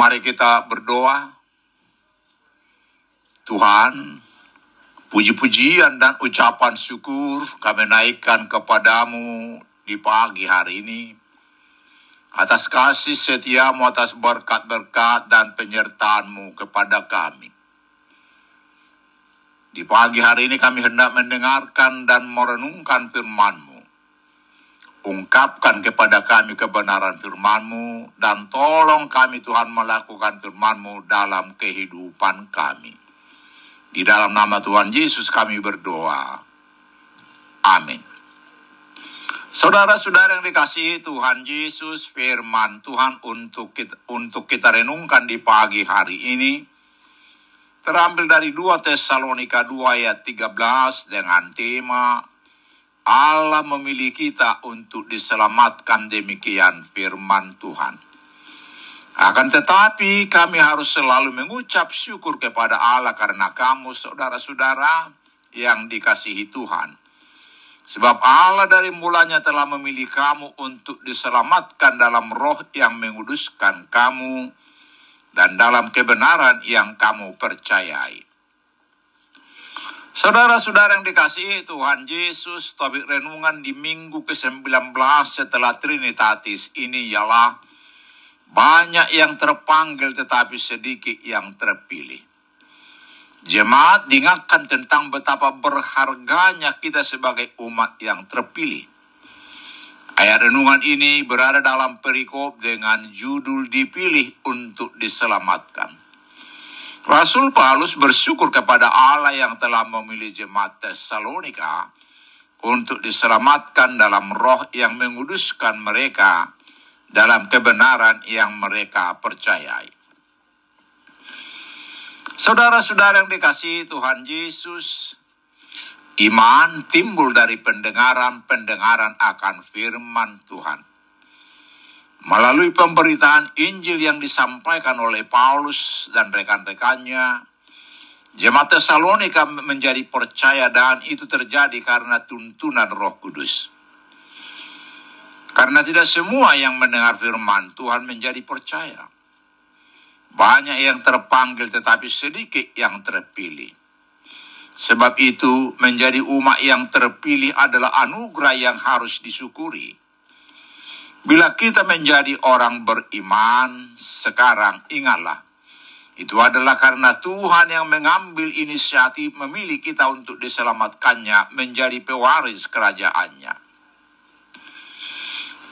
Mari kita berdoa. Tuhan, puji-pujian dan ucapan syukur kami naikkan kepadamu di pagi hari ini. Atas kasih setiamu, atas berkat-berkat dan penyertaanmu kepada kami. Di pagi hari ini kami hendak mendengarkan dan merenungkan firman-Mu ungkapkan kepada kami kebenaran firman-Mu, dan tolong kami Tuhan melakukan firman-Mu dalam kehidupan kami. Di dalam nama Tuhan Yesus kami berdoa. Amin. Saudara-saudara yang dikasihi Tuhan Yesus, firman Tuhan untuk kita, untuk kita renungkan di pagi hari ini, terambil dari 2 Tesalonika 2 ayat 13 dengan tema Allah memilih kita untuk diselamatkan demikian firman Tuhan. Akan tetapi kami harus selalu mengucap syukur kepada Allah karena kamu saudara-saudara yang dikasihi Tuhan. Sebab Allah dari mulanya telah memilih kamu untuk diselamatkan dalam roh yang menguduskan kamu dan dalam kebenaran yang kamu percayai. Saudara-saudara yang dikasihi Tuhan Yesus, topik renungan di minggu ke-19 setelah Trinitatis ini ialah banyak yang terpanggil tetapi sedikit yang terpilih. Jemaat diingatkan tentang betapa berharganya kita sebagai umat yang terpilih. Ayat renungan ini berada dalam perikop dengan judul dipilih untuk diselamatkan. Rasul Paulus bersyukur kepada Allah yang telah memilih jemaat Tesalonika untuk diselamatkan dalam roh yang menguduskan mereka dalam kebenaran yang mereka percayai. Saudara-saudara yang dikasihi Tuhan Yesus, iman timbul dari pendengaran-pendengaran akan firman Tuhan melalui pemberitaan Injil yang disampaikan oleh Paulus dan rekan-rekannya, jemaat Tesalonika menjadi percaya dan itu terjadi karena tuntunan Roh Kudus. Karena tidak semua yang mendengar firman Tuhan menjadi percaya. Banyak yang terpanggil tetapi sedikit yang terpilih. Sebab itu menjadi umat yang terpilih adalah anugerah yang harus disyukuri Bila kita menjadi orang beriman sekarang, ingatlah, itu adalah karena Tuhan yang mengambil inisiatif memilih kita untuk diselamatkannya menjadi pewaris kerajaannya.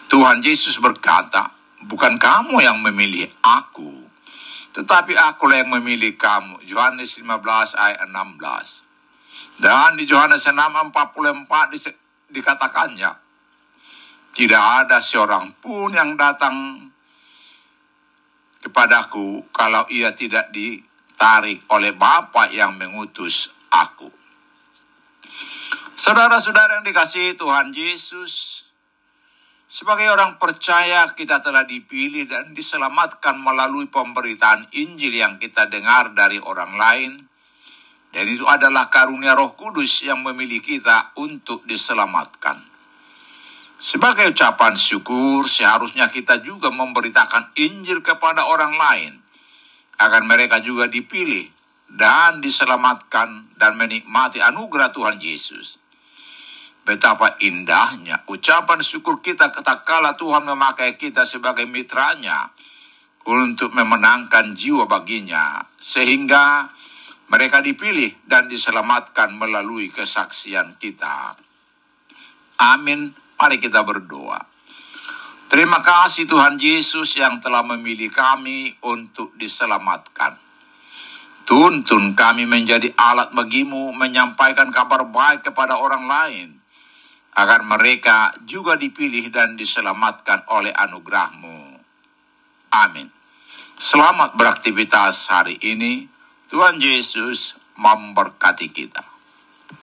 Tuhan Yesus berkata, bukan kamu yang memilih aku, tetapi aku yang memilih kamu. Yohanes 15 ayat 16. Dan di Yohanes 6 44 dikatakannya, tidak ada seorang pun yang datang kepadaku kalau ia tidak ditarik oleh Bapa yang mengutus aku. Saudara-saudara yang dikasihi Tuhan Yesus, sebagai orang percaya kita telah dipilih dan diselamatkan melalui pemberitaan Injil yang kita dengar dari orang lain. Dan itu adalah karunia roh kudus yang memilih kita untuk diselamatkan. Sebagai ucapan syukur, seharusnya kita juga memberitakan Injil kepada orang lain, agar mereka juga dipilih dan diselamatkan dan menikmati anugerah Tuhan Yesus. Betapa indahnya ucapan syukur kita ketakala Tuhan memakai kita sebagai mitranya untuk memenangkan jiwa baginya, sehingga mereka dipilih dan diselamatkan melalui kesaksian kita. Amin. Mari kita berdoa. Terima kasih Tuhan Yesus yang telah memilih kami untuk diselamatkan. Tuntun kami menjadi alat bagimu menyampaikan kabar baik kepada orang lain. Agar mereka juga dipilih dan diselamatkan oleh anugerahmu. Amin. Selamat beraktivitas hari ini. Tuhan Yesus memberkati kita.